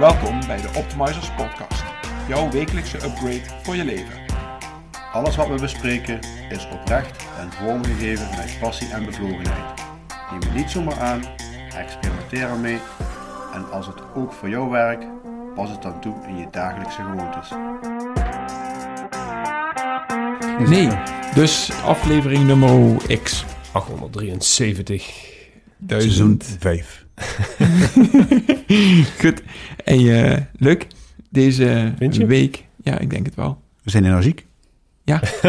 Welkom bij de Optimizers Podcast, jouw wekelijkse upgrade voor je leven. Alles wat we bespreken is oprecht en vormgegeven met passie en bevlogenheid. Neem het niet zomaar aan, experimenteer ermee en als het ook voor jou werkt, pas het dan toe in je dagelijkse gewoontes. Nee, dus aflevering nummer X. 873. Duizend. 5. Goed. En eh leuk, deze week, ja, ik denk het wel. We zijn energiek. Ja, we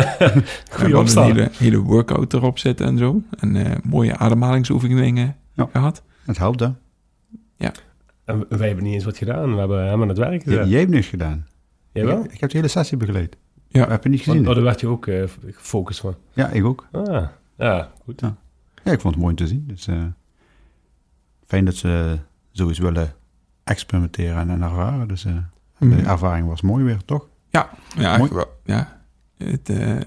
hebben een opstaan. hele, hele workout erop zitten en zo. En eh, mooie ademhalingsoefeningen Ja. gehad. Het helpt hè. En wij hebben niet eens wat gedaan. We hebben hem aan het werk J- gezet. Jij hebt niks gedaan. Jawel? Ik, ik heb de hele sessie begeleid. Ja. Heb je niet gezien? Want, oh, daar werd je ook eh, gefocust van. Ja, ik ook. Ah, ja, goed. Ja. Ja, ik vond het mooi om te zien. Dus, eh, fijn dat ze zoiets willen experimenteren en, en ervaren. Dus eh, de ervaring was mooi weer, toch? Ja, ja, Mooi. echt wel, ja. Het eh,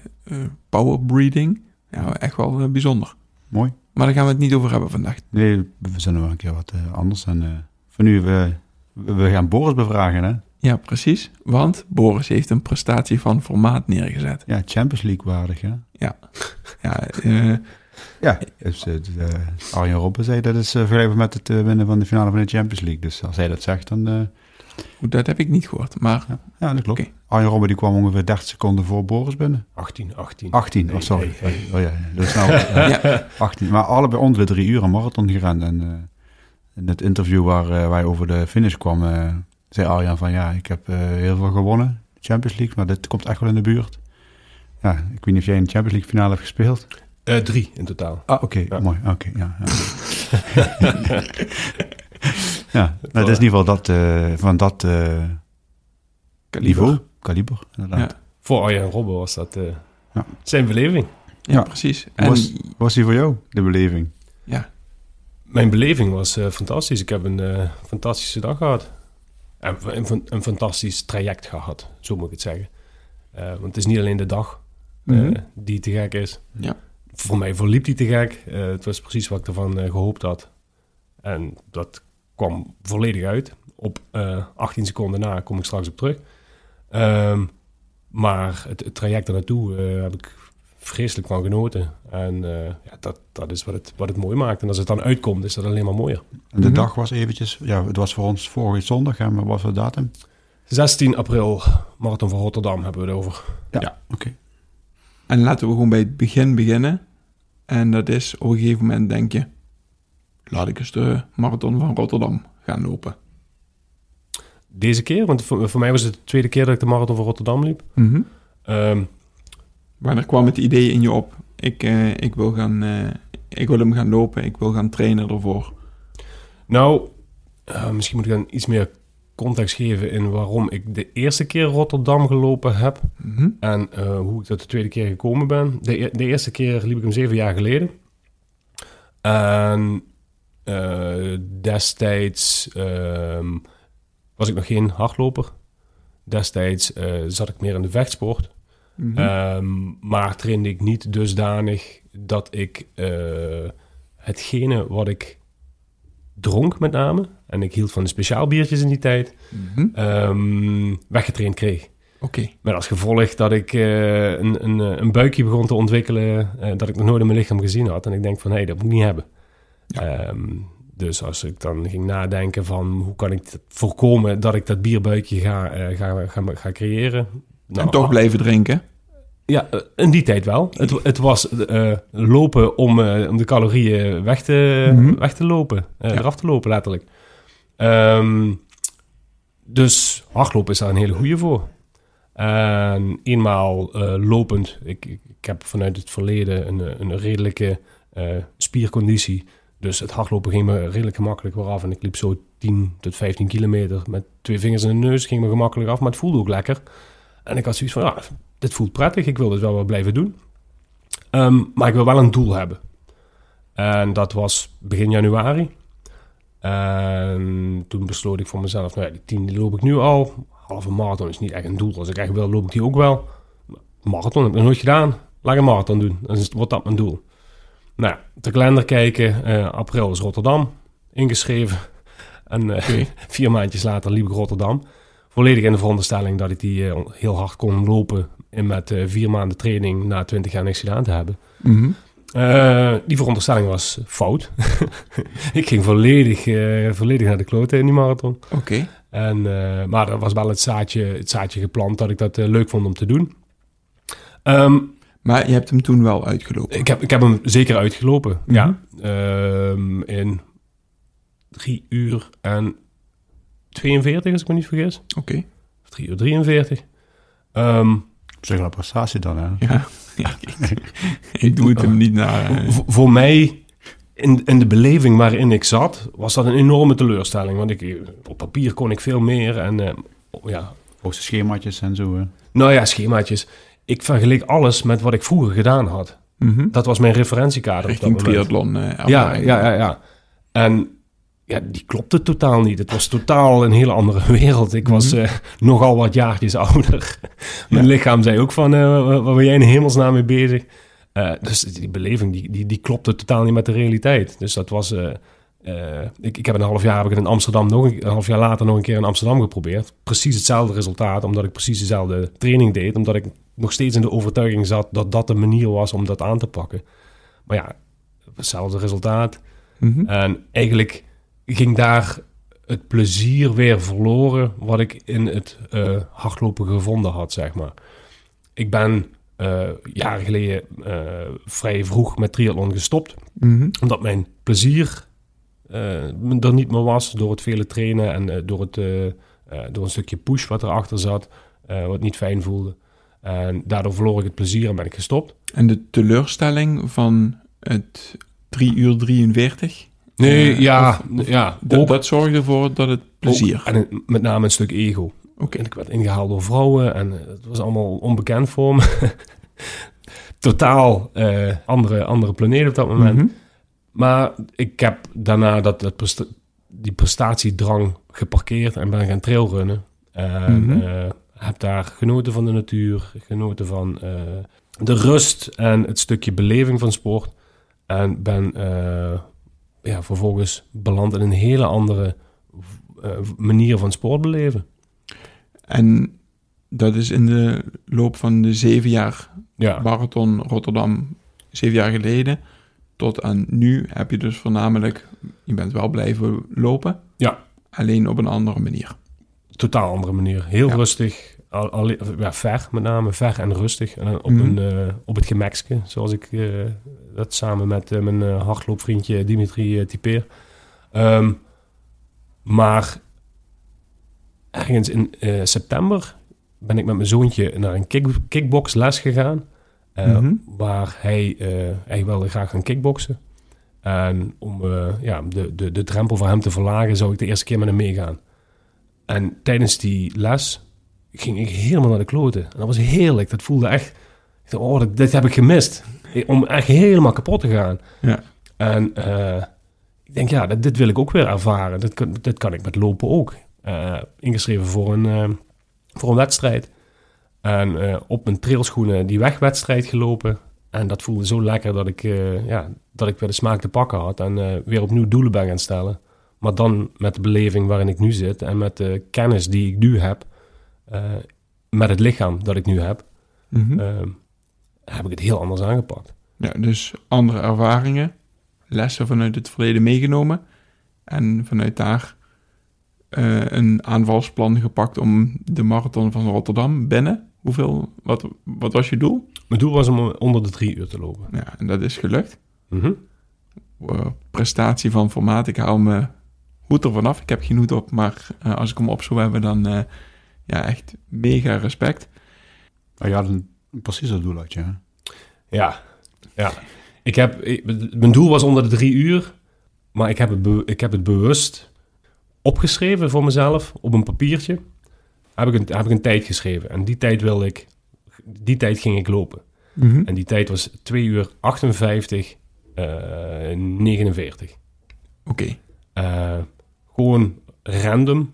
power breathing, ja, echt wel bijzonder. Mooi. Maar daar gaan we het niet over hebben vandaag. Nee, we zijn nog wel een keer wat anders. En voor nu, we, we gaan Boris bevragen, hè? Ja, precies. Want Boris heeft een prestatie van formaat neergezet. Ja, Champions League waardig, hè? Ja, eh, Ja, dus, eh, eh, Arjen Robben zei dat is eh, vergeleken met het winnen van de finale van de Champions League. Dus als hij dat zegt, dan... eh, goed, dat heb ik niet gehoord. Maar ja, ja, dat klopt. Oké. Arjen Robben die kwam ongeveer 30 seconden voor Boris binnen. 18, 18. 18, oh Hey, sorry. hey. Oh ja, dat is nou... ja, 18, maar allebei onder de drie uur een marathon gerend. En eh, in het interview waar eh, wij over de finish kwam, eh, zei Arjan van ja, ik heb eh, heel veel gewonnen, Champions League, maar dit komt echt wel in de buurt. Ja, ik weet niet of jij in de Champions League finale hebt gespeeld. Eh, drie in totaal. Ah, oké, Ja. mooi. Oké, ja. Ja, ja nou, dat is in ieder geval dat, eh, van dat eh, niveau, kaliber, inderdaad. Ja. Voor Arjen Robben was dat eh, Ja. zijn beleving. ja, Ja. precies. En was, was die voor jou, de beleving? ja, Mijn beleving was eh, fantastisch. Ik heb een eh, fantastische dag gehad. En een, een, fantastisch traject gehad, zo moet ik het zeggen. Eh, want het is niet alleen de dag Mhm. die te gek is. Ja. Voor mij verliep die te gek. Eh, het was precies wat ik ervan eh, gehoopt had. En dat kwam volledig uit. Op eh 18 seconden na kom ik straks op terug. Ehm, maar het, het traject ernaartoe eh heb ik vreselijk van genoten. En eh, ja, dat, dat is wat het, wat het mooi maakt. En als het dan uitkomt, is dat alleen maar mooier. En de Mhm. dag was eventjes, ja, het was voor ons vorige zondag, en wat was de datum? 16 april, Marathon van Rotterdam hebben we het over. Ja, oké. En laten we gewoon bij het begin beginnen. En dat is op een gegeven moment denk je, laat ik eens de marathon van Rotterdam gaan lopen. Deze keer, want voor, voor mij was het de tweede keer dat ik de Marathon van Rotterdam liep. Mhm. Ehm, Wanneer kwam het idee in je op? Ik, eh, ik, wil gaan, eh, ik wil hem gaan lopen, ik wil gaan trainen ervoor. Nou, eh, misschien moet ik dan iets meer context geven in waarom ik de eerste keer Rotterdam gelopen heb Mhm. en eh, hoe ik tot de tweede keer gekomen ben. De, e- de eerste keer liep ik hem zeven jaar geleden. En eh, destijds ehm, was ik nog geen hardloper. Destijds eh, zat ik meer in de vechtsport. Mhm. Ehm, maar trainde ik niet dusdanig dat ik hetgene wat ik dronk met name, en ik hield van de speciaalbiertjes in die tijd, Mhm. ehm, weggetraind kreeg. Oké. Met als gevolg dat ik eh, een, een, eh, een buikje begon te ontwikkelen eh, dat ik nog nooit in mijn lichaam gezien had. En ik denk van, hé, dat moet ik niet hebben. Ehm, dus als ik dan ging nadenken van, hoe kan ik voorkomen dat ik dat bierbuikje ga, ga, ga, ga creëren? en Nou, toch blijven drinken. Ja, eh, in die tijd wel. Het, het was eh, lopen om, eh, om de calorieën weg te, Mhm. weg te lopen. Ja. Eraf te lopen, letterlijk. Ehm, dus hardlopen is daar een hele goede voor. En eenmaal lopend, ik, ik, heb vanuit het verleden een, een redelijke spierconditie. Dus het hardlopen ging me redelijk gemakkelijk weer af. En ik liep zo 10 tot 15 kilometer met twee vingers in de neus. Ging me gemakkelijk af, maar het voelde ook lekker. En ik had zoiets van, ja, dit voelt prettig. Ik wil dit wel wel blijven doen. Ehm, maar ik wil wel een doel hebben. En dat was begin januari. En toen besloot ik voor mezelf, nou ja, die 10 die loop ik nu al. Halve marathon is niet echt een doel. Als ik echt wil, loop ik die ook wel. Marathon heb ik nog nooit gedaan. Laat ik een marathon doen. Dan wordt dat mijn doel. Nou, ja, de kalender kijken. eh, april is Rotterdam. Ingeschreven. En eh, vier maandjes later liep ik Rotterdam. Volledig in de veronderstelling dat ik die eh, heel hard kon lopen. En met eh, vier maanden training na 20 jaar niks gedaan te hebben. Mhm. Eh, die veronderstelling was fout. ik ging volledig, volledig naar de kloten in die marathon. Oké. En, maar er was wel het zaadje, het zaadje geplant dat ik dat leuk vond om te doen. Ehm, Maar je hebt hem toen wel uitgelopen. ik, heb, ik heb hem zeker uitgelopen. Mhm. Ja. Ehm, in drie uur en 42, als ik me niet vergis. Oké. Of drie uur 43. Ehm, Op zich wel een prestatie dan, hè? Ja. Ik, ik doe het hem niet naar... voor mij, in, in de beleving waarin ik zat, was dat een enorme teleurstelling. Want ik, op papier kon ik veel meer. En eh, ja, Ook schemaatjes en zo, hè? nou ja, schemaatjes. Ik vergeleek alles met wat ik vroeger gedaan had. mhm. Dat was mijn referentiekader op dat Richting moment. triathlon. eh, Ja, ja, ja, ja. En ja, die klopte totaal niet. Het was totaal een hele andere wereld. Ik was eh, nogal wat jaartjes ouder. Mijn Ja. lichaam zei ook van, eh, waar ben jij in hemelsnaam mee bezig? Eh, dus die beleving, die, die, die klopte totaal niet met de realiteit. Dus dat was... ik, ik heb een half jaar heb ik in Amsterdam nog een, een half jaar later nog een keer in Amsterdam geprobeerd. Precies hetzelfde resultaat, omdat ik precies dezelfde training deed. Omdat ik nog steeds in de overtuiging zat dat dat de manier was om dat aan te pakken. Maar ja, hetzelfde resultaat. Mhm. En eigenlijk ging daar het plezier weer verloren wat ik in het eh, hardlopen gevonden had, zeg maar. Ik ben eh, jaren geleden eh, vrij vroeg met triathlon gestopt, Mhm. omdat mijn plezier er niet meer was door het vele trainen en door, het, door een stukje push wat erachter zat, wat niet fijn voelde. En daardoor verloor ik het plezier en ben ik gestopt. En de teleurstelling van het 3 uur 43? Nee, Eh, ja, of- ja. Dat, ook- dat zorgde ervoor dat het plezier... ook- en met name een stuk ego. Oké. En ik werd ingehaald door vrouwen en eh, het was allemaal onbekend voor me. Totaal eh, andere, andere planeet op dat moment. Mhm. Maar ik heb daarna dat, dat presta- die prestatiedrang geparkeerd en ben gaan trailrunnen. En Mhm. heb daar genoten van de natuur, genoten van de rust en het stukje beleving van sport. En ben ja, vervolgens beland in een hele andere eh, manier van sport beleven. En dat is in de loop van de zeven jaar Ja, marathon Rotterdam, zeven jaar geleden, tot aan nu heb je dus voornamelijk, je bent wel blijven lopen, Ja. alleen op een andere manier. totaal andere manier. Heel Ja. rustig. Al, al- ja, ver met name, ver en rustig. En op, Mhm. een, eh, op het gemakske, zoals ik eh, dat samen met eh, mijn hardloopvriendje Dimitri typeer. Ehm, maar ergens in september ben ik met mijn zoontje naar een kick, kickboxles gegaan. Mhm. Waar hij, hij wilde graag gaan kickboksen. En om ja, de, de, de drempel voor hem te verlagen, zou ik de eerste keer met hem meegaan. En tijdens die les ging ik helemaal naar de kloten. En dat was heerlijk. Dat voelde echt... Ik dacht, oh, dit, dit heb ik gemist. Om echt helemaal kapot te gaan. Ja. En eh, ik denk, ja, dit, dit wil ik ook weer ervaren. Dit kan, dit kan ik met lopen ook. Eh, ingeschreven voor een, eh, voor een wedstrijd. En op mijn trailschoenen die wegwedstrijd gelopen. En dat voelde zo lekker dat ik, ja, dat ik weer de smaak te pakken had. En weer opnieuw doelen ben gaan stellen. Maar dan met de beleving waarin ik nu zit. En met de kennis die ik nu heb. Eh, met het lichaam dat ik nu heb. Mhm. eh, heb ik het heel anders aangepakt. Ja, dus andere ervaringen, lessen vanuit het verleden meegenomen en vanuit daar eh, een aanvalsplan gepakt om de marathon van Rotterdam binnen. Hoeveel, wat, wat was je doel? Mijn doel was om onder de drie uur te lopen. Ja, en dat is gelukt. Mhm. Prestatie van formaat, ik haal me goed ervan af. Ik heb geen hoed op, maar eh, als ik hem op zou hebben, dan ja, echt mega respect. Maar je had een, precies dat doel had je, hè? Ja, ja. Ik heb, ik- mijn doel was onder de drie uur, maar ik heb het, be- ik heb het bewust opgeschreven voor mezelf op een papiertje. Heb ik een, heb ik een tijd geschreven. En die tijd wilde ik, die tijd ging ik lopen. Mhm. En die tijd was 2 uur 58, eh 49. Oké. Eh, gewoon random.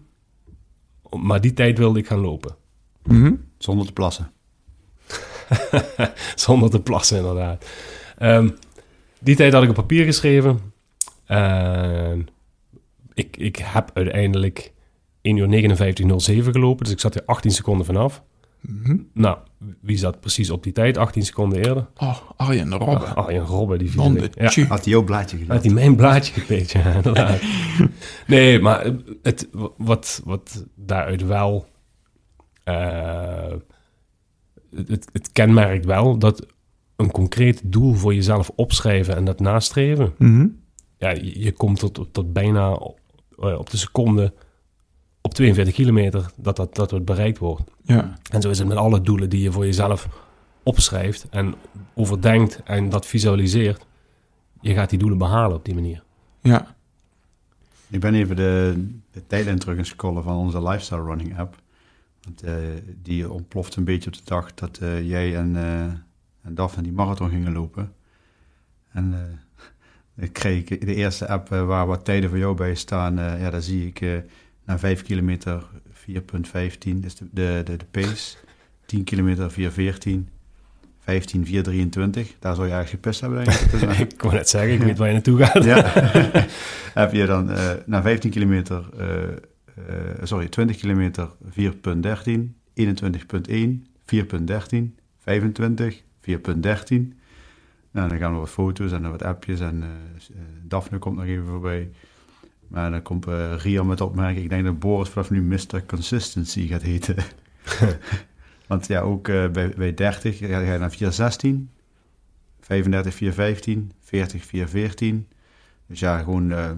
Maar die tijd wilde ik gaan lopen. Mhm. Zonder te plassen. Zonder te plassen, inderdaad. Ehm, die tijd had ik op papier geschreven. En ik, ik heb uiteindelijk 1 uur 59.07 gelopen. Dus ik zat er 18 seconden vanaf. Mhm. Nou, wie zat precies op die tijd? 18 seconden eerder. Oh, Arjen Robben. Ah, Arjen Robben, die viel Van in. de Ja. tju. Had hij jouw blaadje Had gedaan? hij mijn blaadje gepikt, ja, inderdaad. nee, maar het, wat, wat daaruit wel... eh, het, het kenmerkt wel dat een concreet doel voor jezelf opschrijven en dat nastreven... Mhm. Ja, je, je komt tot, tot bijna op, eh, op de seconde op 42 kilometer dat dat, dat het bereikt wordt. Ja. En zo is het met alle doelen die je voor jezelf opschrijft en overdenkt en dat visualiseert. Je gaat die doelen behalen op die manier. Ja. Ik ben even de, de tijdlijn terug aan het scrollen van onze Lifestyle Running app. Want eh, die ontploft een beetje op de dag dat eh, jij en, eh en Daphne die marathon gingen lopen. En eh, ik kreeg de eerste app waar wat tijden voor jou bij staan. eh, ja, daar zie ik eh, na 5 kilometer 4.15, dus de, de, de, de pace. 10 kilometer 4.14. 15, 4, 23. Daar zou je eigenlijk gepist hebben, denk ik. Dus, ik kon net zeggen, ik weet waar je naartoe gaat. ja. heb je dan eh, na 15 kilometer, eh, eh, sorry, 20 kilometer 4.13, 21.1, 4.13, 25, 4.13. Nou, dan gaan er wat foto's en wat appjes en eh, Daphne komt nog even voorbij. Maar dan komt eh Ria met opmerking, ik denk dat Boris vanaf nu Mr. Consistency gaat heten. Want ja, ook eh, bij, bij 30 ga je naar 416, 35, 415, 40, 414. Dus ja, gewoon eh,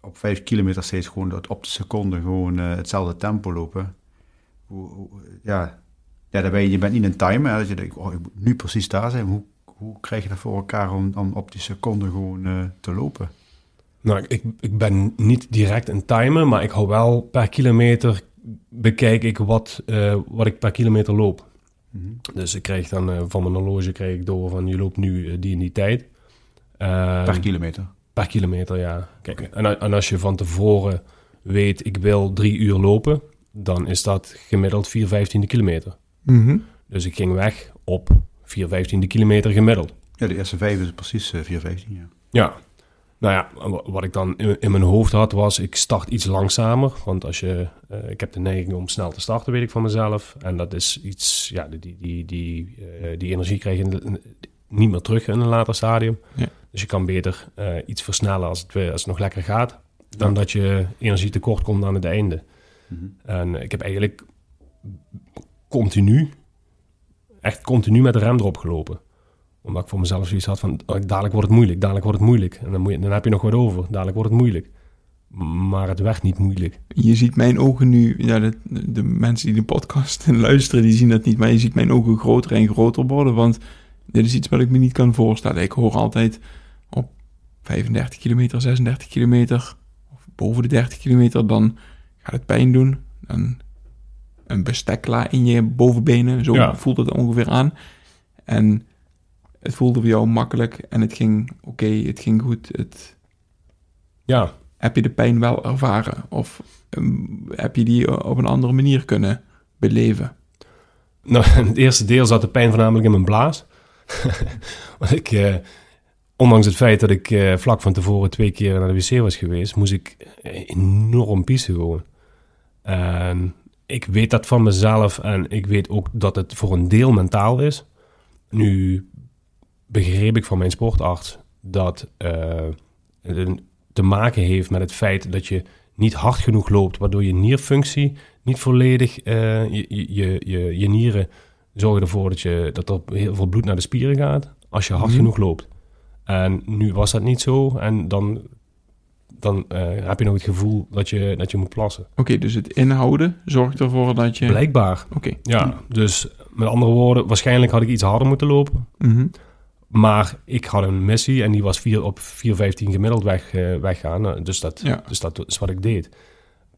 op 5 kilometer steeds gewoon dat op de seconde gewoon eh, hetzelfde tempo lopen. Ja, ja ben je, je bent niet een timer. Hè, dat je denkt, oh, ik moet nu precies daar zijn. Hoe, hoe krijg je dat voor elkaar om, om op die seconde gewoon te lopen? Nou, ik, ik ben niet direct een timer, maar ik hou wel per kilometer bekijk ik wat, eh, wat ik per kilometer loop. Mhm. Dus ik krijg dan eh, van mijn horloge krijg ik door van je loopt nu eh, die en die tijd. Ehm, Per kilometer. Per kilometer, ja. Kijk, en, als je van tevoren weet, ik wil drie uur lopen, dan is dat gemiddeld 4 vijftiende kilometer. Mhm. Dus ik ging weg op 4 vijftiende kilometer gemiddeld. Ja, de eerste vijf is precies eh 415, ja. Ja. Nou ja, wa- wat ik dan in, in mijn hoofd had was, ik start iets langzamer. Want als je, eh, ik heb de neiging om snel te starten, weet ik van mezelf. En dat is iets, ja, die, die, die, die, eh, die energie krijg je in- niet meer terug in een later stadium. Ja. Dus je kan beter eh, iets versnellen als het, als het nog lekker gaat. Dan dat je energie tekort komt aan het einde. Mhm. En ik heb eigenlijk continu, echt continu met de rem erop gelopen. Omdat ik voor mezelf zoiets had van, oh, dadelijk wordt het moeilijk, dadelijk wordt het moeilijk. En dan, moet je, dan heb je nog wat over, dadelijk wordt het moeilijk. Maar het werd niet moeilijk. Je ziet mijn ogen nu, ja, de, de mensen die de podcast luisteren, die zien dat niet, maar je ziet mijn ogen groter en groter worden, want dit is iets wat ik me niet kan voorstellen. Ik hoor altijd op 35 kilometer, 36 kilometer, of boven de 30 kilometer, dan gaat het pijn doen. Dan een bestekla in je bovenbenen, zo Ja. voelt het ongeveer aan. En het voelde voor jou makkelijk en het ging oké, het ging goed, het Ja, heb je de pijn wel ervaren? Of ehm, heb je die op een andere manier kunnen beleven? nou, in het eerste deel zat de pijn voornamelijk in mijn blaas. Want ik, eh, ondanks het feit dat ik eh, vlak van tevoren twee keer naar de wc was geweest, moest ik eh, enorm piezen gewoon. En ik weet dat van mezelf en ik weet ook dat het voor een deel mentaal is. Nu begreep ik van mijn sportarts dat eh, het een- te maken heeft met het feit dat je niet hard genoeg loopt, waardoor je nierfunctie niet volledig, eh, je, je, je, je, nieren zorgen ervoor dat, je, dat er heel veel bloed naar de spieren gaat als je hard Mhm. genoeg loopt. En nu was dat niet zo en dan, dan eh, heb je nog het gevoel dat je, dat je moet plassen. Oké, dus het inhouden zorgt ervoor dat je... Blijkbaar. Oké. Ja, dus met andere woorden, waarschijnlijk had ik iets harder moeten lopen. Mhm. Maar ik had een missie en die was vier, op 4,15 gemiddeld weg, eh, weggaan. Nou, Dus dat, Ja. dus dat is wat ik deed.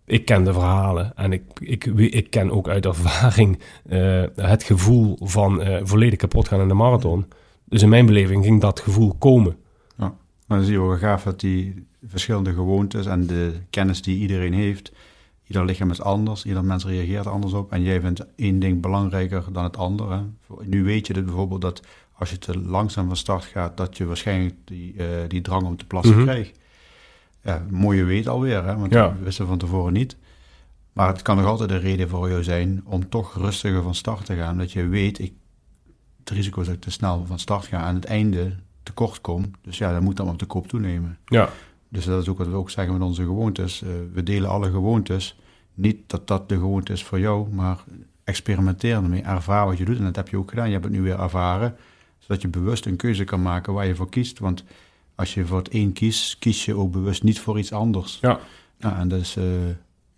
ik ken de verhalen en ik, ik, ik ken ook uit ervaring eh, het gevoel van eh, volledig kapot gaan in de marathon. Dus in mijn beleving ging dat gevoel komen. Ja, maar dan zie je wel gaaf dat die verschillende gewoontes en de kennis die iedereen heeft, ieder lichaam is anders, ieder mens reageert anders op en jij vindt één ding belangrijker dan het andere. Nu weet je dus bijvoorbeeld dat als je te langzaam van start gaat, dat je waarschijnlijk die, uh, die drang om te plassen Mhm. krijgt. Ja, mooie weet alweer, hè, want Ja. dat wisten we van tevoren niet. Maar het kan nog altijd een reden voor jou zijn om toch rustiger van start te gaan. Dat je weet, ik, het risico is dat ik te snel van start ga aan het einde tekort kom. Dus ja, dan moet dat maar op de koop toenemen. Ja, Dus dat is ook wat we ook zeggen met onze gewoontes. Eh, we delen alle gewoontes. Niet dat dat de gewoonte is voor jou, maar experimenteer ermee. Ervaar wat je doet. En dat heb je ook gedaan. Je hebt het nu weer ervaren. Zodat je bewust een keuze kan maken waar je voor kiest. Want als je voor het een kiest, kies je ook bewust niet voor iets anders. Ja. Nou, en dat is, eh,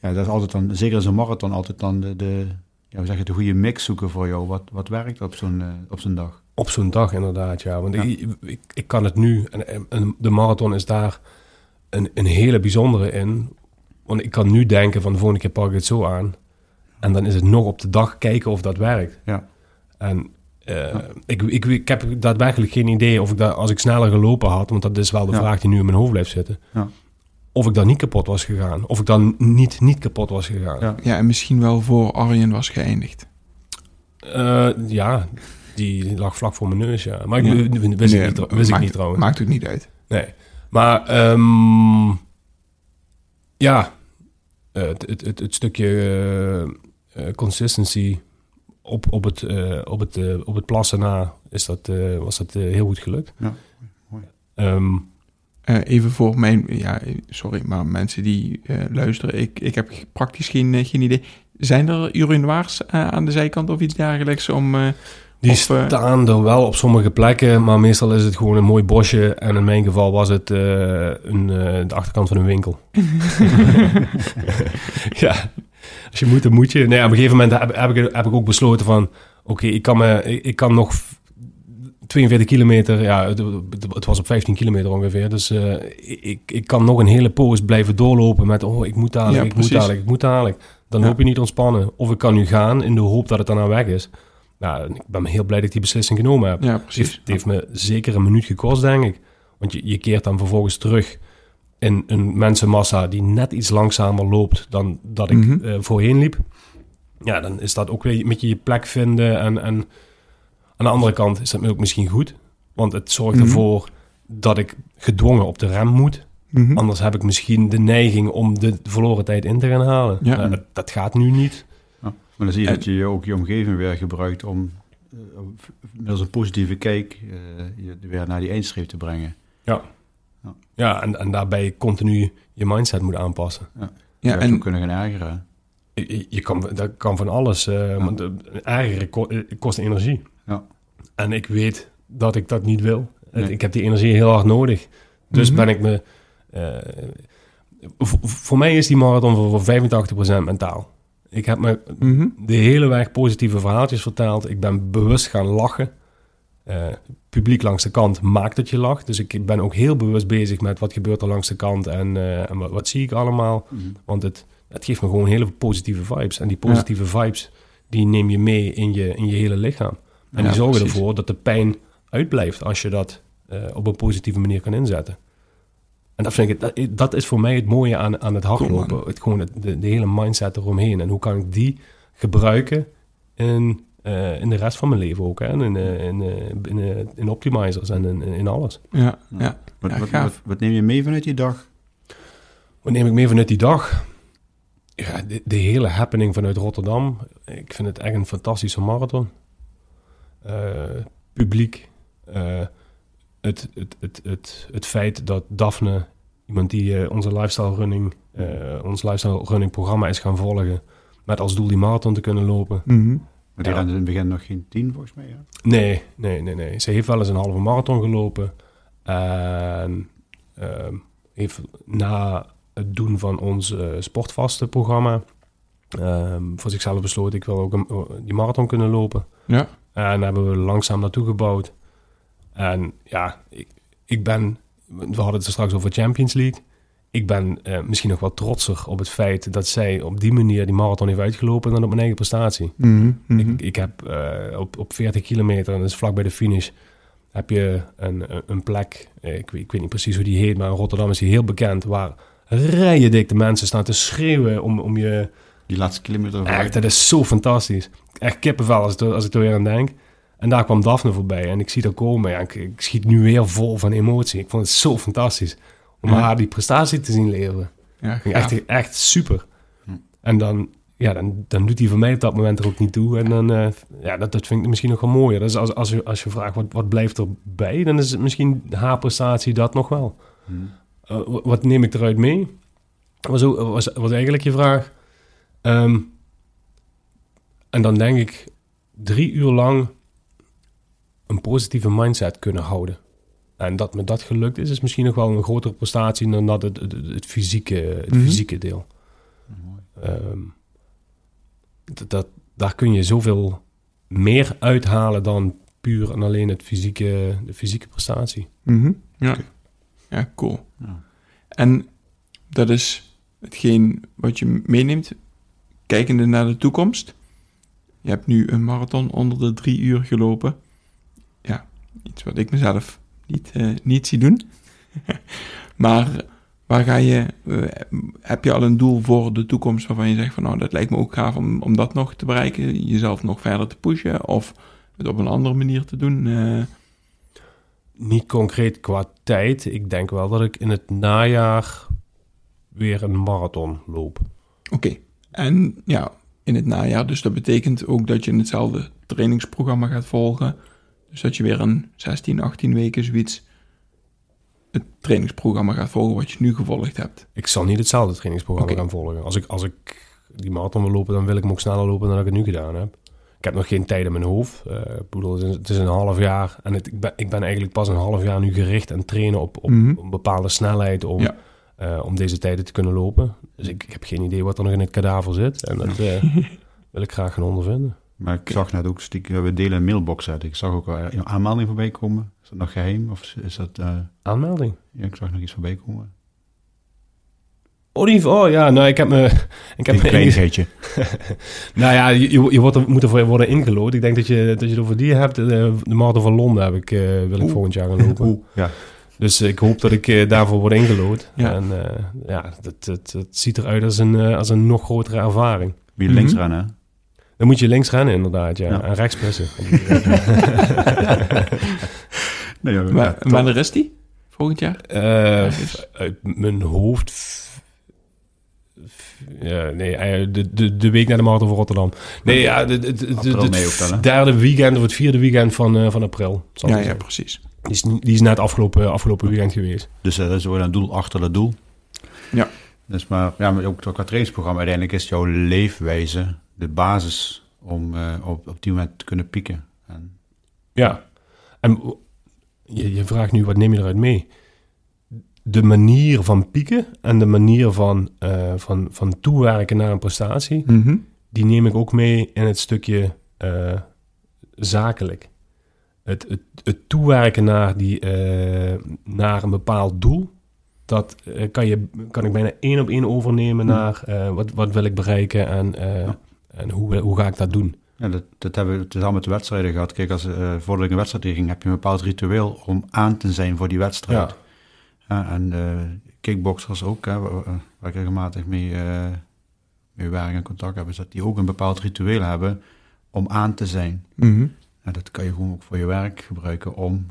ja, dat is altijd dan, zeker in zo'n marathon, altijd dan de, de, ja, we zeggen, de goede mix zoeken voor jou. Wat, wat werkt op zo'n eh, op zo'n dag? op zo'n dag inderdaad, ja. Want Ja. Ik, ik, ik kan het nu, en, en de marathon is daar een, een hele bijzondere in. Want ik kan nu denken van de volgende keer pak ik het zo aan. En dan is het nog op de dag kijken of dat werkt. Ja. En eh, ik, ik, ik heb daadwerkelijk geen idee of ik dat, als ik sneller gelopen had, want dat is wel de Ja. vraag die nu in mijn hoofd blijft zitten. Ja. Of ik dan niet kapot was gegaan. Of ik dan niet, niet kapot was gegaan. Ja. En misschien wel voor Arjen was geëindigd. Eh, ja, die lag vlak voor mijn neus, ja. Maar ik wist, Nee, ik, niet, wist ik niet trouwens. Maakt ook niet uit. Nee. Maar ehm, ja, eh, het, het, het, het stukje consistency op, op, het, eh, op, het, eh, op het plassen na is dat, eh, was dat heel goed gelukt. Ja, mooi. Ehm, Eh, even voor mijn, ja, sorry, maar mensen die eh, luisteren, ik, ik heb praktisch geen, geen idee. Zijn er urinoirs eh, aan de zijkant of iets dergelijks om... eh, die Of, staan er wel op sommige plekken, maar meestal is het gewoon een mooi bosje. En in mijn geval was het eh, een, eh, de achterkant van een winkel. ja, als je moet, dan moet je. Nee, op een gegeven moment heb, heb, ik, heb ik ook besloten van... Oké, ik, kan me, ik, ik kan nog 42 kilometer... Ja, het, het was op 15 kilometer ongeveer. Dus eh, ik, ik kan nog een hele poos blijven doorlopen met... Oh, ik moet dadelijk, Ja, ik moet dadelijk, ik moet dadelijk. Dan Ja. loop je niet ontspannen. Of ik kan nu gaan in de hoop dat het daarna weg is. Nou, ik ben heel blij dat ik die beslissing genomen heb. ja, Het precies. heeft, het heeft me zeker een minuut gekost, denk ik. Want je, je keert dan vervolgens terug in een mensenmassa die net iets langzamer loopt dan dat ik Mhm. eh, voorheen liep. Ja, dan is dat ook weer met je je plek vinden. En, en aan de andere kant is dat ook misschien goed. Want het zorgt Mhm. ervoor dat ik gedwongen op de rem moet. Mhm. Anders heb ik misschien de neiging om de verloren tijd in te gaan halen. Ja. Nou, dat, dat gaat nu niet. Ja, maar dan zie je En- dat je ook je omgeving weer gebruikt om eh, middels een positieve kijk eh, je weer naar die eindstreep te brengen. Ja, en, en daarbij continu je mindset moet aanpassen. Ja, hebt en kunnen gaan ergeren. Je, je kan, dat kan van alles. eh want de- ergeren ko- eh, kost energie. Ja. En ik weet dat ik dat niet wil. Nee. Ik heb die energie heel hard nodig. Dus Mhm. ben ik me... eh, voor mij is die marathon voor, voor 85% mentaal. Ik heb me Mhm. de hele weg positieve verhaaltjes verteld. Ik ben bewust gaan lachen. Eh, publiek langs de kant maakt dat je lacht. Dus ik ben ook heel bewust bezig met wat gebeurt er langs de kant en, eh, en wat, wat zie ik allemaal. Mhm. Want het, het geeft me gewoon hele positieve vibes. En die positieve vibes, die neem je mee in je, in je hele lichaam. En Ja, die zorgen precies. ervoor dat de pijn uitblijft als je dat eh, op een positieve manier kan inzetten. En dat, vind ik, dat, dat is voor mij het mooie aan, aan het hardlopen. Cool, het, gewoon het, de, de hele mindset eromheen. En hoe kan ik die gebruiken in, eh, in de rest van mijn leven ook. Hè? En In, eh, in, eh, in, in optimizers en in, in alles. Ja, ja. Wat, Ja, wat, gaaf. wat, wat neem je mee vanuit die dag? Wat neem ik mee vanuit die dag? Ja, de, de hele happening vanuit Rotterdam. Ik vind het echt een fantastische marathon. Eh, publiek. eh, het, het, het, het, het feit dat Daphne, iemand die eh, onze lifestyle running, eh, ons lifestyle running programma is gaan volgen, met als doel die marathon te kunnen lopen. Mhm. Maar die Ja. rende in het begin nog geen tien, volgens mij. Hè? Nee, nee, nee, nee. Ze heeft wel eens een halve marathon gelopen. En ehm, heeft na het doen van ons eh, sportvaste programma ehm, voor zichzelf besloten, ik wil ook een, die marathon kunnen lopen. Ja. En daar hebben we langzaam naartoe gebouwd. En ja, ik, ik ben, we hadden het er straks over Champions League. Ik ben eh, misschien nog wel trotser op het feit dat zij op die manier die marathon heeft uitgelopen dan op mijn eigen prestatie. Mhm, mhm. Ik, ik heb eh, op, op 40 kilometer, en dat is vlak bij de finish, heb je een, een plek, eh, ik, weet- ik weet niet precies hoe die heet, maar in Rotterdam is die heel bekend, waar rijen dik de mensen staan te schreeuwen om, om je... Die laatste kilometer. Echt, dat is zo fantastisch. Echt kippenvel als, ik er- als ik er weer aan denk. En daar kwam Daphne voorbij en ik zie dat komen. Ja, ik, ik schiet nu weer vol van emotie. Ik vond het zo fantastisch om Ja. haar die prestatie te zien leveren. ja. Echt, echt super. Hm. En dan, ja, dan, dan doet hij voor mij op dat moment er ook niet toe. En dan, eh, ja, dat, dat vind ik misschien nog wel mooier. Dus als, als, je, als je vraagt wat, wat blijft erbij, dan is het misschien haar prestatie dat nog wel. Hm. Eh, wa- wat neem ik eruit mee? Was, ook, was, was eigenlijk je vraag. Ehm, en dan denk ik drie uur lang een positieve mindset kunnen houden. En dat me dat gelukt is, is misschien nog wel een grotere prestatie dan dat het, het, het fysieke, het Mhm. fysieke deel. Ehm, dat, dat, daar kun je zoveel meer uithalen dan puur en alleen het fysieke, de fysieke prestatie. Mhm, Ja. ja, cool. Ja. En dat is hetgeen wat je meeneemt, kijkende naar de toekomst. Je hebt nu een marathon onder de drie uur gelopen. Ja, iets wat ik mezelf niet, eh, niet zie doen. maar waar ga je, eh, heb je al een doel voor de toekomst waarvan je zegt van nou, dat lijkt me ook gaaf om, om dat nog te bereiken, jezelf nog verder te pushen of het op een andere manier te doen? eh? Niet concreet qua tijd. Ik denk wel dat ik in het najaar weer een marathon loop. Oké. En ja, in het najaar, dus dat betekent ook dat je hetzelfde trainingsprogramma gaat volgen. Dus dat je weer een 16, 18 weken zoiets het trainingsprogramma gaat volgen wat je nu gevolgd hebt. Ik zal niet hetzelfde trainingsprogramma gaan volgen. Als ik, als ik die marathon wil lopen, dan wil ik hem ook sneller lopen dan ik het nu gedaan heb. Ik heb nog geen tijd in mijn hoofd. Eh, ik bedoel, het, is, het is een half jaar. En het, ik, ben, ik ben eigenlijk pas een half jaar nu gericht aan trainen op, op, Mhm. op een bepaalde snelheid om, Ja. eh, om deze tijden te kunnen lopen. Dus ik, ik heb geen idee wat er nog in het kadaver zit. En dat eh, wil ik graag gaan ondervinden. Maar ik zag net ook stiekem, we delen een mailbox uit. Ik zag ook een aanmelding voorbij komen. Is dat nog geheim? Of is dat, eh, Aanmelding. ja, ik zag nog iets voorbij komen. Oh, die, oh ja, nou, ik heb me... Ik heb Een kleinigheidje. Nou ja, je, je, wordt er, moet ervoor worden ingelood. Ik denk dat je, dat je het over die hebt. De, de Marathon van Londen heb ik, eh, wil ik Oeh. volgend jaar gaan lopen. Oeh, ja. Dus ik hoop dat ik eh, daarvoor word ingelood. Ja. En eh, ja, dat, dat, dat ziet eruit als een, eh, als een nog grotere ervaring. Wie links Mhm. rennen, hè? Dan moet je links rennen inderdaad, ja. Ja. En rechts pressen. Nee, ja, Maar, ja, wanneer is die? Volgend jaar? Eh, uit mijn hoofd... Ja, nee, eh, de, de, de week na de Marathon van Rotterdam. Nee, ja, de, de, het derde weekend of het vierde weekend van, eh, van april. zal Ja, het ja, precies. Die is, die is net afgelopen, afgelopen weekend geweest. Dus eh, dat is wel een doel achter dat doel. Ja. Dus maar, ja, maar ook qua trainingsprogramma, uiteindelijk is jouw leefwijze de basis om eh, op, op die moment te kunnen pieken. En, Ja. En je, je vraagt nu, wat neem je eruit mee? De manier van pieken en de manier van, eh, van, van toewerken naar een prestatie, Mhm. die neem ik ook mee in het stukje eh, zakelijk. Het, het, het toewerken naar, die, naar een bepaald doel, dat kan, je, kan ik bijna één op één overnemen Hmm. naar wat, wat wil ik bereiken en, Ja. En hoe, hoe ga ik dat doen. ja, dat, dat hebben we het is al met de wedstrijden gehad. Kijk, als, eh voordat ik een wedstrijd ging, heb je een bepaald ritueel om aan te zijn voor die wedstrijd. Ja. En eh kickboxers ook, hè, waar, waar ik regelmatig mee, eh mee werk en contact heb, is dat die ook een bepaald ritueel hebben om aan te zijn. Mhm. En dat kan je gewoon ook voor je werk gebruiken om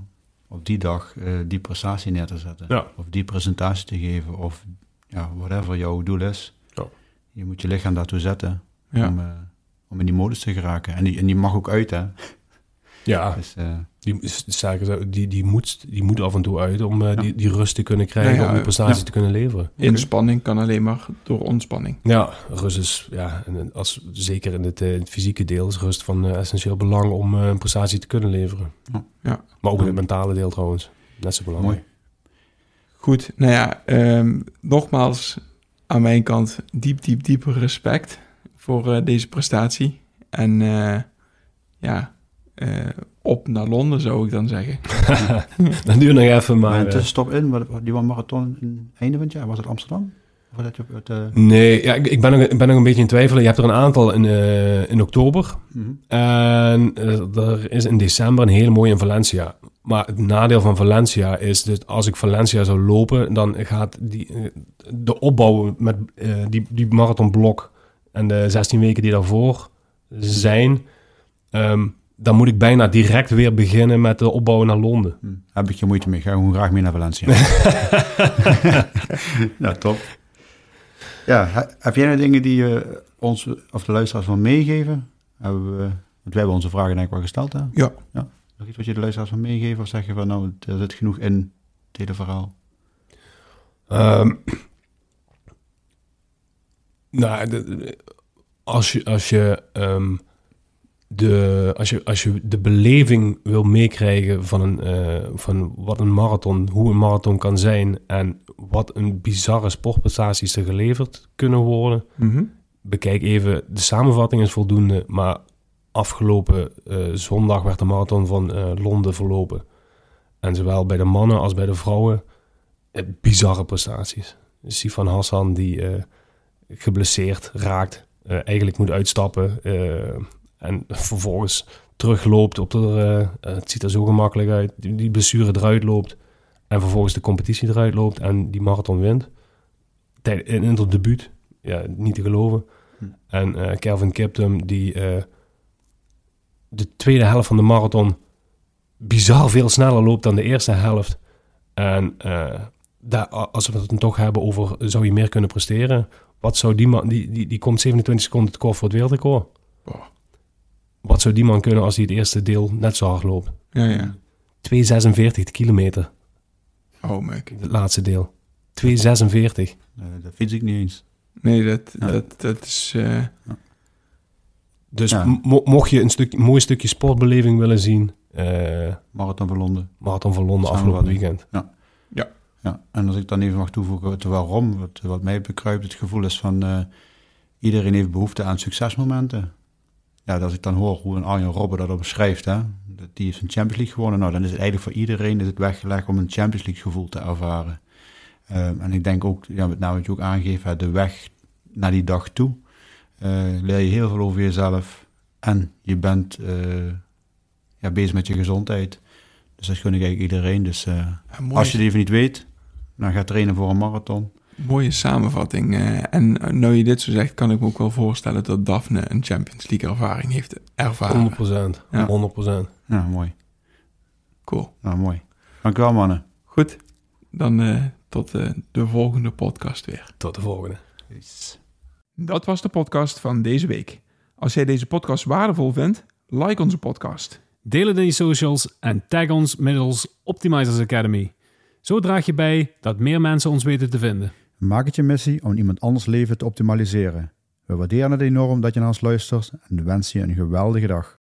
op die dag die prestatie neer te zetten. Ja. Of die presentatie te geven, of ja, whatever jouw doel is. Ja. Je moet je lichaam daartoe zetten Ja. om, eh, om in die modus te geraken. En die, en die mag ook uit, hè. Ja, Dus, eh, Die, zaken, die, die, moet, die moet af en toe uit om eh, Ja. die, die rust te kunnen krijgen, Ja, ja, om die prestatie ja. te kunnen leveren. Inspanning kan alleen maar door ontspanning. Ja, rust is, ja, en als, zeker in het, eh, het fysieke deel is rust van eh, essentieel belang om eh, een prestatie te kunnen leveren. Ja. Ja. Maar ook in het mentale deel trouwens, net zo belangrijk. mooi. Goed, nou ja, ehm, nogmaals aan mijn kant diep, diep, diep respect voor eh, deze prestatie. En eh, ja, eh, op naar Londen, zou ik dan zeggen. Dan duurt nog even, Maar eh, tussenstop in, wat, die was marathon in einde van het jaar, was het Amsterdam? Of dat op het... nee, ja, ik, ik, ben nog, ik ben nog een beetje in twijfel. Je hebt er een aantal in, eh, in oktober. mhm. En er is in december een hele mooie in Valencia. Maar het nadeel van Valencia is dat als ik Valencia zou lopen, dan gaat die, de opbouw met eh, die, die marathonblok en de 16 weken die daarvoor zijn, ehm, dan moet ik bijna direct weer beginnen met de opbouw naar Londen. Hm, Heb ik je moeite mee. Ik ga gewoon graag mee naar Valencia. ja, top. Ja, he- heb jij nou dingen die je ons of de luisteraars wil meegeven? Hebben we, want wij hebben onze vragen denk ik wel gesteld. Hè? Ja. Nog iets wat je de luisteraars wil meegeven? Of zeg je van nou, er zit genoeg in het hele verhaal? Ehm, nou, als je, als je, ehm, de, als je, als je de beleving wil meekrijgen van, een, eh, van wat een marathon, hoe een marathon kan zijn en wat een bizarre sportprestaties er geleverd kunnen worden, Mhm. bekijk even, de samenvatting is voldoende, maar afgelopen eh, zondag werd de marathon van eh, Londen verlopen. En zowel bij de mannen als bij de vrouwen bizarre prestaties. Sifan Hassan die geblesseerd raakt, eh, eigenlijk moet uitstappen eh, en vervolgens terugloopt op de, eh, het ziet er zo gemakkelijk uit, die, die blessure eruit loopt en vervolgens de competitie eruit loopt en die marathon wint. Tijd- In het debuut, ja, niet te geloven. Hm. En Kelvin Kiptum die de tweede helft van de marathon bizar veel sneller loopt dan de eerste helft. En eh, daar, als we het dan toch hebben over zou je meer kunnen presteren, wat zou die man, die, die, die komt 27 seconden te kort voor het wereldrecord. Oh. Wat zou die man kunnen als hij het eerste deel net zo hard loopt? Ja, ja. 2,46 kilometer, Oh, Muk. het laatste deel. 2,46. Eh, dat fiets ik niet eens. Nee, dat, Ja. dat, dat is... eh, Dus Ja. mo- mocht je een stuk, mooi stukje sportbeleving willen zien, eh Marathon van Londen. Marathon van Londen afgelopen weekend. Ja, en als ik dan even mag toevoegen het waarom, wat, wat mij bekruipt, het gevoel is van eh, iedereen heeft behoefte aan succesmomenten. Ja, als ik dan hoor hoe een Arjen Robben dat beschrijft, hè, dat die heeft een Champions League gewonnen, nou dan is het eigenlijk voor iedereen is het weggelegd om een Champions League gevoel te ervaren. Ehm, en ik denk ook, ja, met name wat je ook aangeeft, hè, de weg naar die dag toe, eh, leer je heel veel over jezelf en je bent eh, ja, bezig met je gezondheid. Dus dat gun ik eigenlijk iedereen. Dus als je het even niet weet, dan ga trainen voor een marathon. mooie samenvatting. eh, en eh, nou je dit zo zegt, kan ik me ook wel voorstellen dat Daphne een Champions League ervaring heeft ervaren. 100%. Ja. 100%. Ja, mooi. Cool. Nou, mooi. Dank u wel, mannen. Goed, dan eh, tot eh, de volgende podcast weer. Tot de volgende. Dat was de podcast van deze week. Als jij deze podcast waardevol vindt, like onze podcast. Deel het in je socials en tag ons middels Optimizers Academy. Zo draag je bij dat meer mensen ons weten te vinden. Maak het je missie om iemand anders leven te optimaliseren. We waarderen het enorm dat je naar ons luistert en wensen je een geweldige dag.